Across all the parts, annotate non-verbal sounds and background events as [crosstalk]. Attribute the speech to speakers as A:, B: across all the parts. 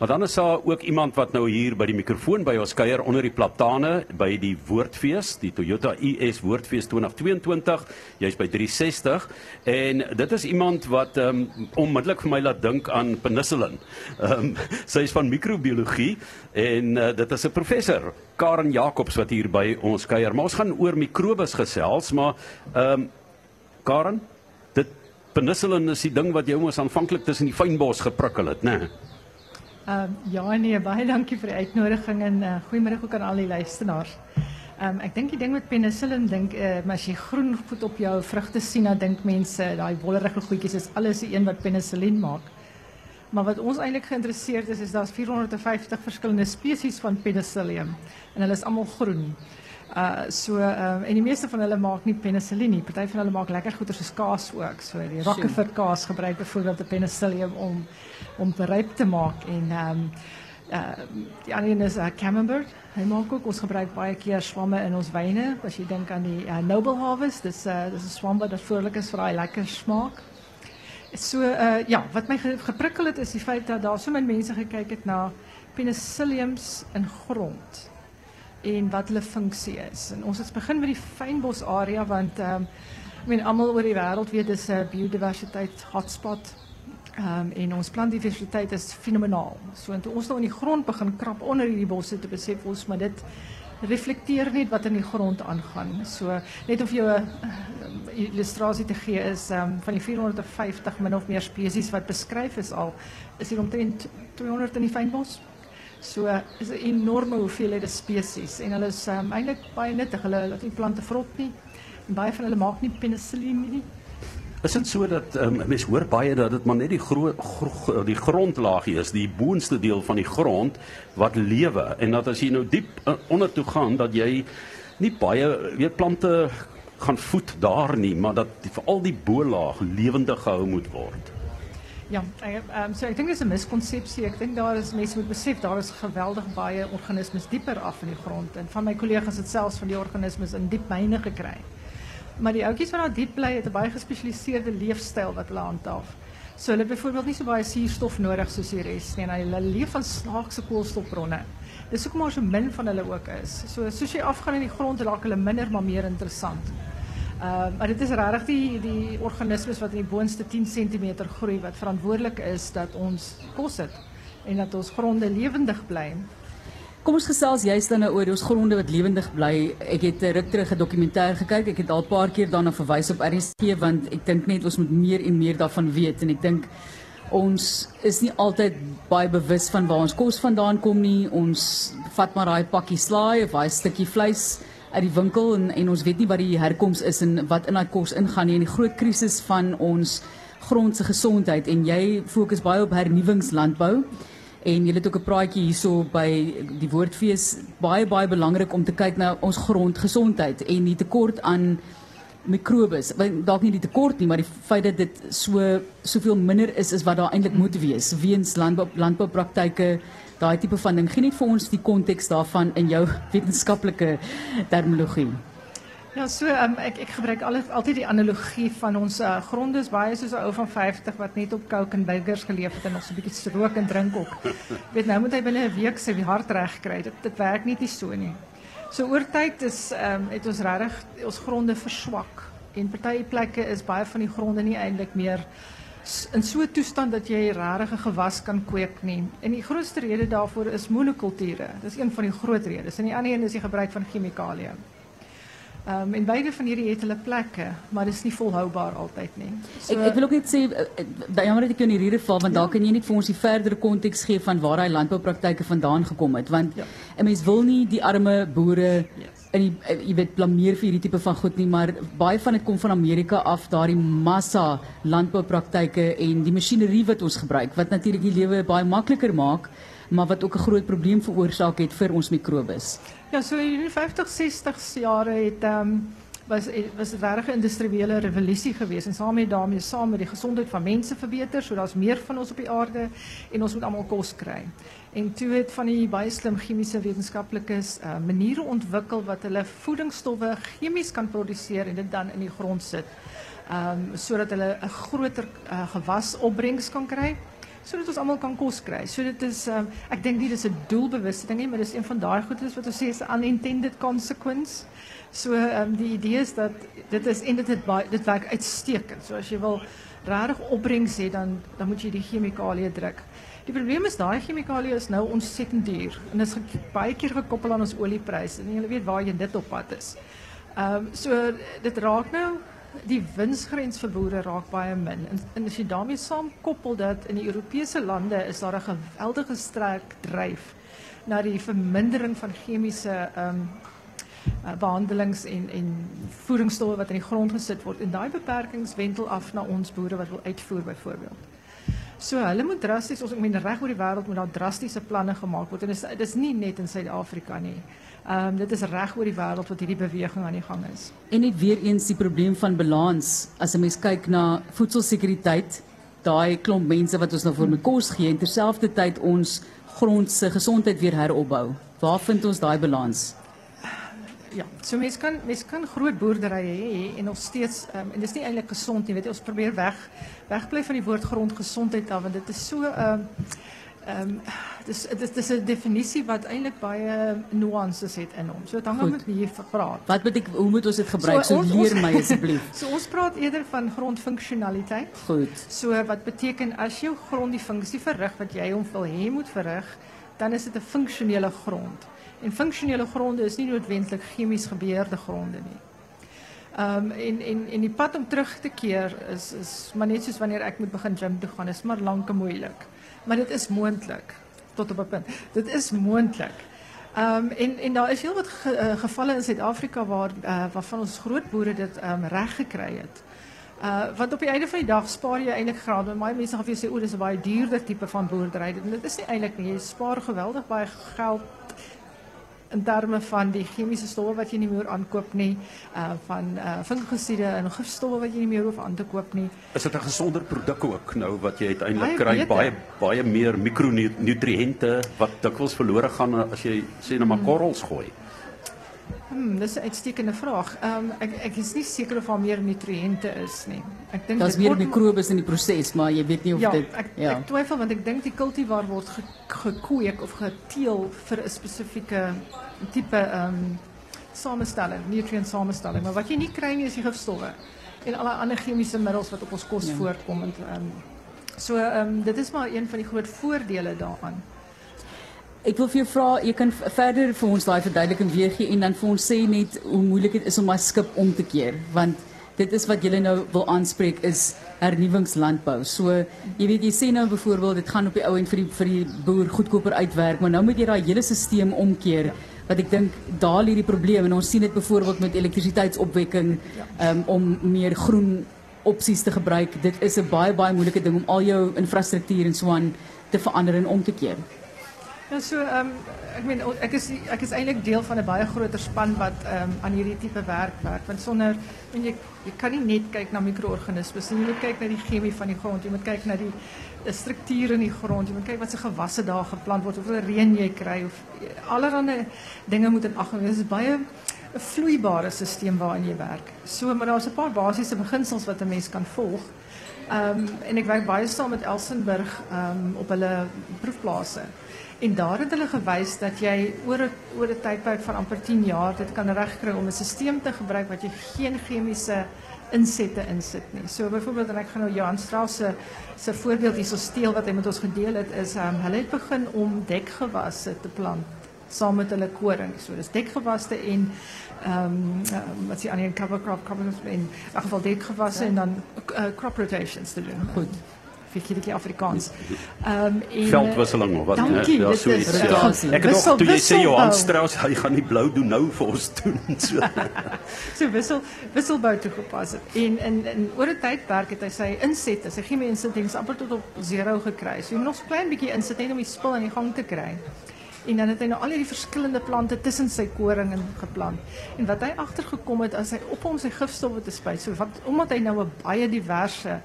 A: Maar dan is daar ook iemand wat nou hier by die mikrofoon by ons kuier onder die platane by die Woordfees, die Toyota US Woordfees 2022. Jy's by 360 en dit is iemand wat um, onmiddellik vir my laat dink aan penicillin. Ehm um, [laughs] sy is van microbiologie en uh, dit is 'n professor, Karen Jacobs wat hier by ons kuier. Maar ons gaan oor mikrobes gesels, maar ehm um, Karen, dit penicillin is die ding wat jou mos aanvanklik tussen die fynbos geprikkel het, né? Nee?
B: Um, ja nee, baie dankie vir die uitnodiging en uh, goeiemôre ook aan al die luisteraars. Um, ek dink die ding met penicillin dink uh, as jy groen voet op jou vrugte sien, dan dink mense daai wollerige goedjies is alles die een wat penicillin maak. Maar wat ons eintlik geïnteresseerd is is daar's 450 verskillende spesies van penicillium en hulle is almal groen. Uh so uh en die meeste van hulle maak nie penicillin nie. Party van hulle maak lekker goeie soos kaas ook. So die Rockefort kaas gebruik byvoorbeeld die penicillium om om te ryp te maak en ehm um, uh die ander een is uh, camembert. Hy maak ook ons gebruik baie keer swamme in ons wyne. As jy dink aan die uh, Noble Harvest, dis uh dis 'n swam wat natuurlik is vir daai lekker smaak. So uh ja, wat my ge geprikkel het is die feit dat daar so min mense gekyk het na penicilliums in grond en wat hulle funksie is. En ons het begin met die fynbos area want ehm um, ek meen almal oor die wêreld weet dis 'n biodiversiteit hotspot. Ehm um, en ons plantdiversiteit is fenomenaal. So en ons nou in die grond begin krap onder hierdie bosse te besef ons maar dit reflekteer net wat in die grond aangaan. So net of jy 'n illustrasie te gee is um, van die 450 min of meer spesies wat beskryf is al is hier omtrent 200 in die fynbos. So is 'n enorme hoeveelheid spesies en hulle is um, eintlik baie nuttig. Hulle laat nie plante vrot nie. En baie van hulle maak nie penicillin nie.
A: Is dit so dat um, mense hoor baie dat dit maar net die groot gro die grondlaagie is, die boonste deel van die grond wat lewe en dat as jy nou diep uh, onder toe gaan dat jy nie baie weet plante gaan voed daar nie, maar dat veral die bo-laag lewendig gehou moet word.
B: Ja, ek um, so ek dink dis 'n miskonsepsie. Ek dink daar is mense moet besef daar is geweldig baie organismes dieper af in die grond en van my kollegas het selfs van die organismes in diep myne gekry. Maar die ouetjies wat daar diep bly het 'n baie gespesialiseerde leefstyl wat hulle handhaaf. So hulle het byvoorbeeld nie so baie suurstof nodig soos die res nie en hulle leef van snaakse koolstofbronne. Dis hoekom maar so min van hulle ook is. So soos jy afgaan in die grond raak hulle minder maar meer interessant. Uh, maar dit is regtig die die organismes wat in die boonste 10 cm groei wat verantwoordelik is dat ons kos het en dat ons gronde lewendig bly.
C: Kom ons gesels juist dan nou oor ons gronde wat lewendig bly. Ek het ruk terug 'n dokumentêr gekyk. Ek het al 'n paar keer daarna verwys op RSG want ek dink net ons moet meer en meer daarvan weet en ek dink ons is nie altyd baie bewus van waar ons kos vandaan kom nie. Ons vat maar daai pakkie slaai of daai stukkie vleis uit die winkel en en ons weet nie wat die herkoms is en wat in daai kos ingaan nie. En die groot krisis van ons grond se gesondheid en jy fokus baie op hernuwingslandbou. En jy het ook 'n praatjie hierso by die woordfees. Baie baie belangrik om te kyk na ons grondgesondheid en die tekort aan mikrobes. Dalk nie die tekort nie maar die feit dat dit so soveel minder is is wat daar eintlik moet wees. Weens landbou landboupraktyke daai tipe van ding. Gee net vir ons die konteks daarvan in jou [laughs] wetenskaplike terminologie.
B: Ja, so um, ek ek gebruik al, altyd die analogie van ons uh, gronde is baie soos 'n ou van 50 wat net op Coke en burgers geleef het en nog so 'n bietjie rook en drink ook. [laughs] Weet nou moet hy binne 'n week sy hart reg kry. Dit dit werk nie so nie. So oor tyd is ehm um, het ons regtig ons gronde verswak en party plekke is baie van die gronde nie eintlik meer in so 'n toestand dat jy regtig 'n gewas kan kweek nie. En die grootste rede daarvoor is monokulture. Dis een van die groot redes. En die ander een is die gebruik van chemikalieë. Ehm um, en beide van hierdie het hulle plekke, maar dis nie volhoubaar altyd nie.
C: So, ek ek wil ook net sê uh, jammer dat ek jou in val want ja. daar kan jy net vir ons die verdere konteks gee van waar daai landboupraktyke vandaan gekom het want ja. 'n mens wil nie die arme boere yes in die eh, jy weet blameer vir hierdie tipe van goed nie, maar baie van dit kom van Amerika af, daardie massa landboupraktyke en die masjinerie wat ons gebruik wat natuurlik die lewe baie makliker maak, maar wat ook 'n groot probleem veroorsaak het vir ons mikrobes.
B: Ja, so in die 50, 60 jare het ehm um, was was 'n regte industriële revolusie geweest en saam met daarmee saam met die gesondheid van mense verbeter, so meer van ons op die aarde en ons moet almal kos kry. En toe het van die baie slim chemiese wetenskaplikes uh, maniere ontwikkel wat hulle voedingsstowwe chemies kan produseer en dit dan in die grond sit. Ehm um, sodat hulle 'n groter uh, gewasopbrengs kan kry. Sodat ons almal kan kos kry. So dit is um, ek dink nie dis 'n doelbewuste nie, maar dis een van daai goedes wat ons sê is unintended consequence. So um, die idee is dat dit is en dit het baie dit werk uitstekend. So as jy wil regtig opbrengs hê dan dan moet jy die chemikalieë druk. Die probleem is daai chemikalieë is nou ontsettend duur en is baie keer gekoppel aan ons oliepryse en jy weet waar jy dit op pad is. Ehm so dit raak nou die winsgrens vir boere raak baie min. En, en as jy daarmee saam koppel dat in die Europese lande is daar 'n geweldige sterk dryf na die vermindering van chemiese ehm uh, behandelings en en wat in die grond gesit word en daai beperkings wentel af na ons boere wat wil uitvoer byvoorbeeld. So hulle moet drasties ons ek meen reg oor die wêreld moet daar drastiese planne gemaak word en dit is nie net in Suid-Afrika nie. Um, dit is reg oor die wêreld wat hierdie beweging aan die gang is.
C: En net weer eens die probleem van balans as 'n mens kyk na voedselsekuriteit, daai klomp mense wat ons nou vir my kos gee en terselfdertyd ons grond se gesondheid weer heropbou. Waar vind ons daai balans?
B: Ja, so mens kan mens kan groot boerderye hê en nog steeds um, en dis nie eintlik gesond nie, weet jy, ons probeer weg wegbly van die woord grondgesondheid af want dit is so um, ehm um, dis dis dis 'n definisie wat eintlik baie nuances het in hom. So dan gaan ons hier praat.
C: Wat beteken hoe moet ons dit gebruik? So, ons, so leer my asseblief. [laughs]
B: so ons praat eerder van grondfunksionaliteit.
C: Goed.
B: So wat beteken as jou grond die funksie verrig wat jy hom wil hê moet verrig, dan is dit 'n funksionele grond. En functionele gronden is niet noodwendig chemisch gebeurde gronden nie. Um, en, en, en die pad om terug te keren is, is maar net zoals wanneer ik moet beginnen gym te gaan, is maar lang en moeilijk. Maar het is mogelijk, tot op een punt. Dit is mogelijk. Um, en, en daar is heel wat ge, uh, gevallen in Zuid-Afrika waar, uh, waarvan ons grootboeren dit um, recht gekregen het. Uh, want op het einde van die dag spaar je eigenlijk. Want maar mensen gaan zeggen, oh, dat is een baie duurder type van boerderij. En dat is niet eigenlijk niet. Je spaart geweldig bij geld in terme van die chemiese stowwe wat jy nie meer aankoop nie, uh van uh fungicide en gifstowwe wat jy nie meer hoef aan te koop nie.
A: Is dit 'n gesonder produk ook nou wat jy uiteindelik kry baie baie meer mikronutriënte wat dikwels verlore gaan as jy sê nou maar hmm. korrels gooi?
B: Hmm, dat is een uitstekende vraag. Ik, ik is niet zeker of er meer nutriënten is. Nee.
C: Ek denk dat is meer microbes in die proces, maar je weet niet of
B: ja,
C: dit...
B: Ik ja, twijfel, want ik denk die cultivar wordt ge, of geteel voor een specifieke type um, samenstelling, nutrient samenstelling. Maar wat je niet krijgt is die gifstoffen. En alle andere chemische middels wat op ons kost ja. voorkomen. Um, so, um, dit is maar een van die grote voordelen daaraan.
C: Ik wil vir jou vra, jy kan verder vir ons daai verduideliking weer gee en dan vir ons sê net hoe moeilik dit is om 'n skip om te keer, want dit is wat julle nou wil aanspreek is hernuwingslandbou. So, jy weet jy sê nou byvoorbeeld dit gaan op die ou end vir die vir die boer goedkoper uitwerk, maar nou moet jy daai hele stelsel omkeer wat ek dink daal hierdie probleem en ons sien dit byvoorbeeld met elektrisiteitsopwekking um, om meer groen opsies te gebruik. Dit is 'n baie baie moeilike ding om al jou infrastruktuur en so aan te verander en om te keer.
B: Ja, so ehm um, ek is ek is eintlik deel van 'n baie groter span wat ehm aan hierdie tipe werk werk. Want sonder en kan nie net kyk na mikroorganismes nie. Jy moet kyk na die chemie van die grond. Jy moet kyk na die strukture in die grond. Jy moet kyk wat se gewasse daar geplant word, hoeveel reën jy kry of allerlei dinge moet in ag. Dit is baie 'n vloeibare stelsel waarin jy werk. So maar daar's 'n paar basiese beginsels wat 'n mens kan volg. Ehm en ek werk baie saam met Elsenburg ehm op hulle proefplase. En daar het hulle gewys dat jy oor 'n oor 'n tydperk van amper 10 jaar dit kan regkry om 'n stelsel te gebruik wat jy geen chemiese insette insit nie. So byvoorbeeld en ek gaan nou Johan Strauss se se voorbeeld hierso steel wat hy met ons gedeel het is um, hulle het begin om dekgewasse te plant saam met hulle koring. So dis dekgewasse en ehm um, wat sê aan die cover crop cover in in geval dekgewasse en dan uh, crop rotations te doen. Goed vir hierdie Afrikaans.
A: Ehm um, veldwisseling of wat
B: dankie,
A: ja, so iets. Ja. Ek het nog toe jy sê Johan Strauss, hy gaan nie blou doen nou vir ons doen so. [laughs]
B: so wissel wisselbou toegepas het. En in in oor 'n tydperk het hy sy insette, sy chemie insettings amper tot op 0 gekry. So moet nog 'n klein bietjie insit net om die spul aan die gang te kry. En dan het hy nou al hierdie verskillende plante tussen sy koring in geplant. En wat hy agtergekom het as hy op hom sy gifstowwe te spuit, so wat omdat hy nou 'n baie diverse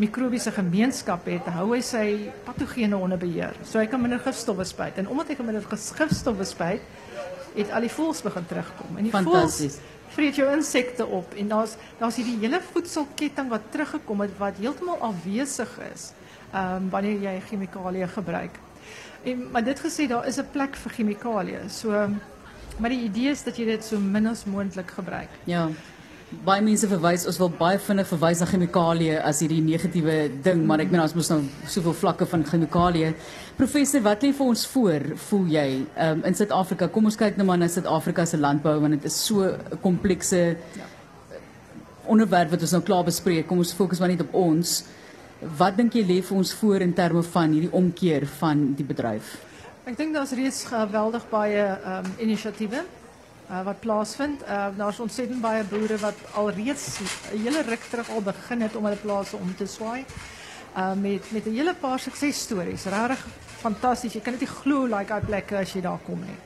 B: mikrobiese gemeenskap het, hou hy sy patogene onder beheer. So hy kan minder gifstowwe spuit en omdat hy minder gifstowwe spuit, het al die voëls begin terugkom. En die voëls vreet jou insekte op en daar's daar's hierdie hele voedselketting wat teruggekom het wat heeltemal afwesig is ehm wanneer jy chemikalieë gebruik. En maar dit gesê daar is 'n plek vir chemikalieë. So maar die idee is dat jy dit so min as moontlik gebruik.
C: Ja. Baie mense verwys ons wil baie vinnig verwys na chemikalieë as hierdie negatiewe ding, maar ek meen ons moet nou soveel vlakke van chemikalieë. Professor, wat lê vir ons voor, voel jy, um, in Suid-Afrika? Kom ons kyk nou maar na Suid-Afrika se landbou want dit is so 'n komplekse ja. onderwerp wat ons nou klaar bespreek. Kom ons fokus maar net op ons. Wat dink jy lê vir ons voor in terme van hierdie omkeer van die bedryf?
B: Ek dink daar's reeds geweldig baie um, inisiatiewe uh, wat plaasvind. Uh, daar's ontsettend baie boere wat alreeds 'n hele ruk terug al begin het om hulle plase om te swaai. Uh, met met 'n hele paar suksesstories. Regtig fantasties. Jy kan dit nie glo like uit plekke as jy daar kom nie.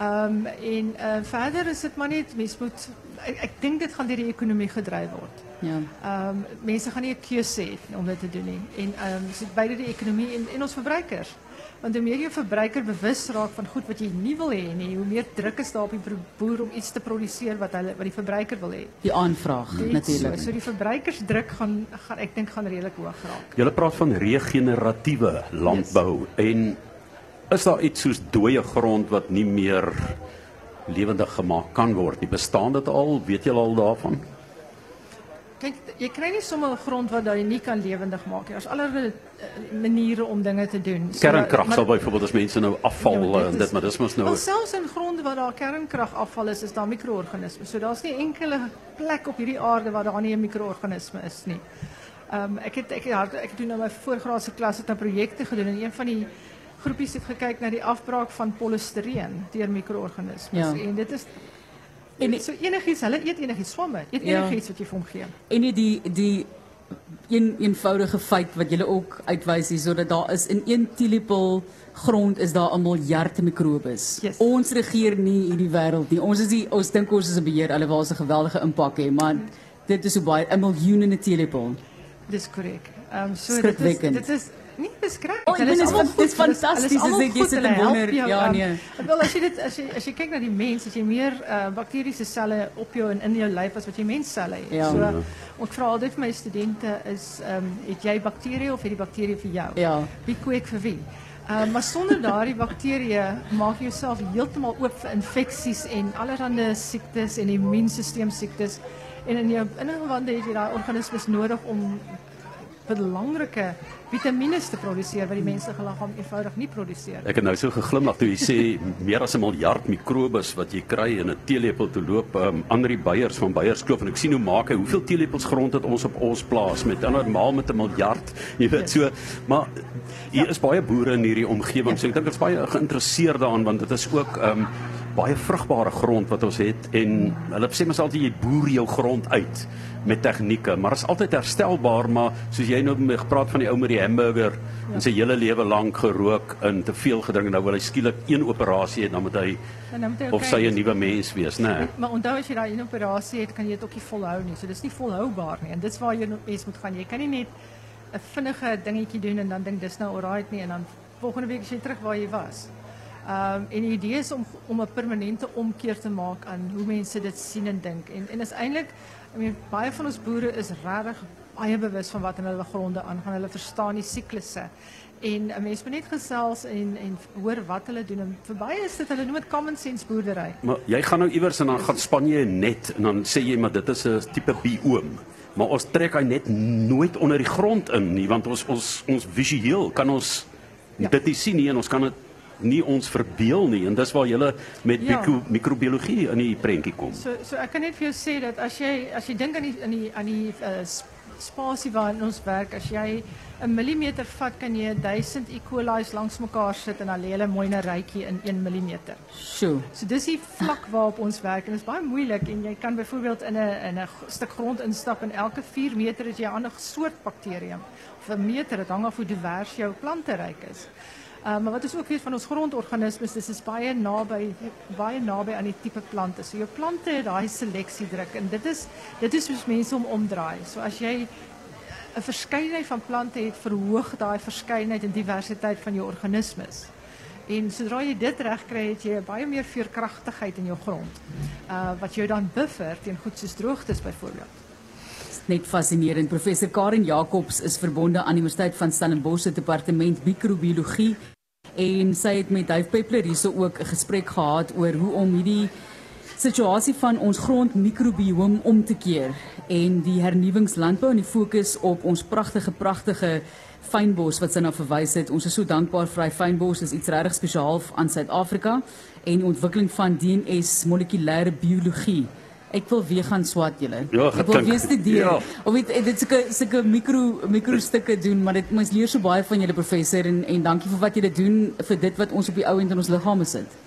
B: Ehm um, en uh, verder is dit maar net mens moet ek, ek dink dit gaan deur die ekonomie gedryf word.
C: Ja.
B: Ehm um, mense gaan nie 'n keuse hê om dit te doen nie. En ehm um, so beide die ekonomie en en ons verbruikers. Want hoe meer jy verbruiker bewus raak van goed wat jy nie wil nie, hoe meer druk is daar op die boer om iets te produseer wat hulle wat die verbruiker wil hê.
C: Die aanvraag natuurlik.
B: So, so die verbruikersdruk gaan gaan ek dink gaan redelik hoog raak.
A: Jy praat van regeneratiewe landbou yes. en is daar iets soos dooie grond wat nie meer lewendig gemaak kan word nie? Bestaan dit al? Weet jy al daarvan?
B: Kijk, je krijgt niet zomaar grond waar je niet kan levendig maken. Er zijn allerlei uh, manieren om dingen te doen.
A: Kernkracht zal bijvoorbeeld als mensen nou afval ja, dit, dit, maar dat is nou.
B: Zelfs in gronden waar daar kernkrachtafval is, is daar micro-organismen. So daar is niet enkele plek op die aarde waar daar niet een micro-organisme is nie. Um, ek het ek ja, ek het doen nou my voorgraadse klas het 'n projekte gedoen en een van die groepies het gekyk na die afbraak van polistireen deur micro-organismes
C: ja.
B: en dit is En so enigiets, hulle eet enigiets swamme. Eet ja. enigiets wat jy vir hom gee.
C: En die die een eenvoudige feit wat julle ook uitwys is sodat daar is in een teelepel grond is daar 'n miljard mikrobes.
B: Yes.
C: Ons regeer nie hierdie wêreld nie. Ons is die ons dink ons is 'n beheer alhoewel ons 'n geweldige impak het, maar dit is so baie 'n miljoen in 'n teelepel.
B: Dis korrek. Ehm um, so dit is dit is nie beskryf.
C: Oh, dit is dit is fantasties as jy sit en wonder. Ja, nee.
B: Wel as jy dit as jy as jy kyk na die mens, as jy meer uh, bakteriese selle op jou en in jou lyf as wat jy mensselle het.
C: Ja.
B: So ek vra altyd vir my studente is ehm um, het jy bakterieë of het die bakterie vir jou?
C: Ja.
B: Wie kweek vir wie? Uh, maar sonder daardie bakterieë maak jy jouself heeltemal oop vir infeksies en allerlei siektes en immuunstelsel siektes en in jou ingewande het jy daai organismes nodig om belangrike vitamiene te produseer wat die menslike liggaam eenvoudig nie produseer.
A: Ek het nou so geglimlag toe jy sê meer as 'n miljard mikrobes wat jy kry in 'n teelepel te loop. Um, Andri Beyers van Beyerskloof en ek sien hoe maak hy hoeveel teelepels grond het ons op ons plaas met andermaal met 'n miljard. [laughs] Jy weet so, maar hier ja. is baie boere in hierdie omgewing. Ja. So ek dink dit is baie geïnteresseerd daarin want dit is ook um, baie vrugbare grond wat ons het en hulle sê mens altyd jy boer jou grond uit met tegnieke, maar is altyd herstelbaar, maar soos jy nou gepraat van die ou met die hamburger ja. en sy hele lewe lank gerook en te veel gedrink en nou wil hy skielik een operasie hê dan moet hy of sy 'n nuwe mens wees, né? Nee. [laughs]
B: Maar onthou as jy daai een operasie het, kan jy dit ook nie volhou nie. So dis nie volhoubaar nie. En dis waar jy mens moet gaan. Jy kan nie net 'n vinnige dingetjie doen en dan dink dis nou alright nie en dan volgende week is jy terug waar jy was. Ehm um, en die idee is om om 'n permanente omkeer te maak aan hoe mense dit sien en dink. En en is eintlik I mean baie van ons boere is regtig baie bewus van wat in hulle gronde aangaan. Hulle verstaan die siklusse. En 'n mens moet net gesels en en hoor wat hulle doen. En vir baie is dit hulle noem dit common sense boerdery.
A: Maar jy gaan nou iewers en dan gaan span jy net en dan sê jy maar dit is 'n tipe bioom. Maar ons trek hy net nooit onder die grond in nie want ons ons ons visueel kan ons ja. dit nie sien nie en ons kan dit nie ons verbeel nie en dis waar jy met ja. microbiologie in die prentjie kom.
B: So so ek kan net vir jou sê dat as jy as jy dink aan die aan die aan die uh, spasie waarin ons werk, as jy 'n millimeter vat, kan jy 1000 E. coli's langs mekaar sit en dan lê hulle mooi 'n rytjie in 1 mm.
C: So.
B: So dis die vlak waarop ons werk en dit is baie moeilik en jy kan byvoorbeeld in 'n in 'n stuk grond instap en elke 4 meter het jy 'n ander soort bakterium. Of 'n meter, dit hang af hoe divers jou plante ryk is. Uh, maar wat is ook weet van ons grondorganismes, dis is baie naby baie naby aan die tipe plante. So jou plante het daai en dit is dit is soos mense om omdraai. So as jy 'n verskeidenheid van plante het, verhoog daai verskeidenheid en diversiteit van jou organismes. En sodra jy dit reg kry, het jy meer veerkragtigheid in jou grond. Uh wat jou dan buffer teen goed droogtes byvoorbeeld.
C: Net fascinerend. Professor Karen Jacobs is verbonde aan die Universiteit van Stellenbosch se departement microbiologie en sy het met Dave Peppler hierso ook 'n gesprek gehad oor hoe om hierdie situasie van ons grondmikrobiom om te keer en die hernuwingslandbou en die fokus op ons pragtige pragtige fynbos wat sy na verwys het. Ons is so dankbaar vir hy fynbos. Dit is iets regtig spesiaal aan Suid-Afrika en die ontwikkeling van DNS molekulêre biologie. Ek wil weer gaan swat julle.
A: Ja,
C: ek wil weer studeer.
A: Ja.
C: Of weet dit sulke sulke mikro mikro stukke doen, maar dit mens leer so baie van julle professor en en dankie vir wat julle doen vir dit wat ons op die ou end in ons liggame sit.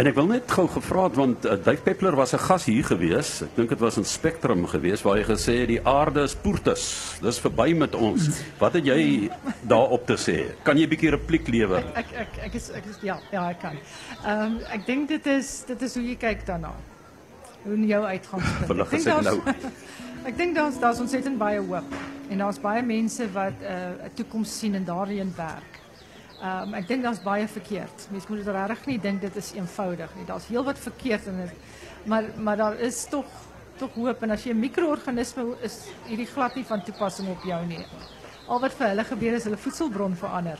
A: En ek wil net gou gevra het want uh, Dave Peppler was 'n gas hier gewees. Ek dink dit was in Spectrum gewees waar hy gesê het die aarde is poertes. Dis verby met ons. Wat het jy daarop te sê? Kan jy 'n bietjie repliek lewer?
B: Ek ek ek is ek is ja, ja, ek kan. Ehm um, ek dink dit is dit is hoe jy kyk daarna. Hoe jou uitgangspunt. [laughs] Ek dink
A: gesê
B: daar's-
A: nou. [laughs]
B: Ek dink daar's daar's ontsettend baie hoop en daar's baie mense wat 'n uh, toekoms sien en daarin werk. Um, ek dink daar's baie verkeerd. Mense moet dit regtig nie dink dit is eenvoudig nie. Daar's heel wat verkeerd in dit. Maar maar daar is tog tog hoop en as jy 'n mikroorganisme is hierdie glad nie van toepassing op jou nie. Al wat vir hulle gebeur is hulle voedselbron verander.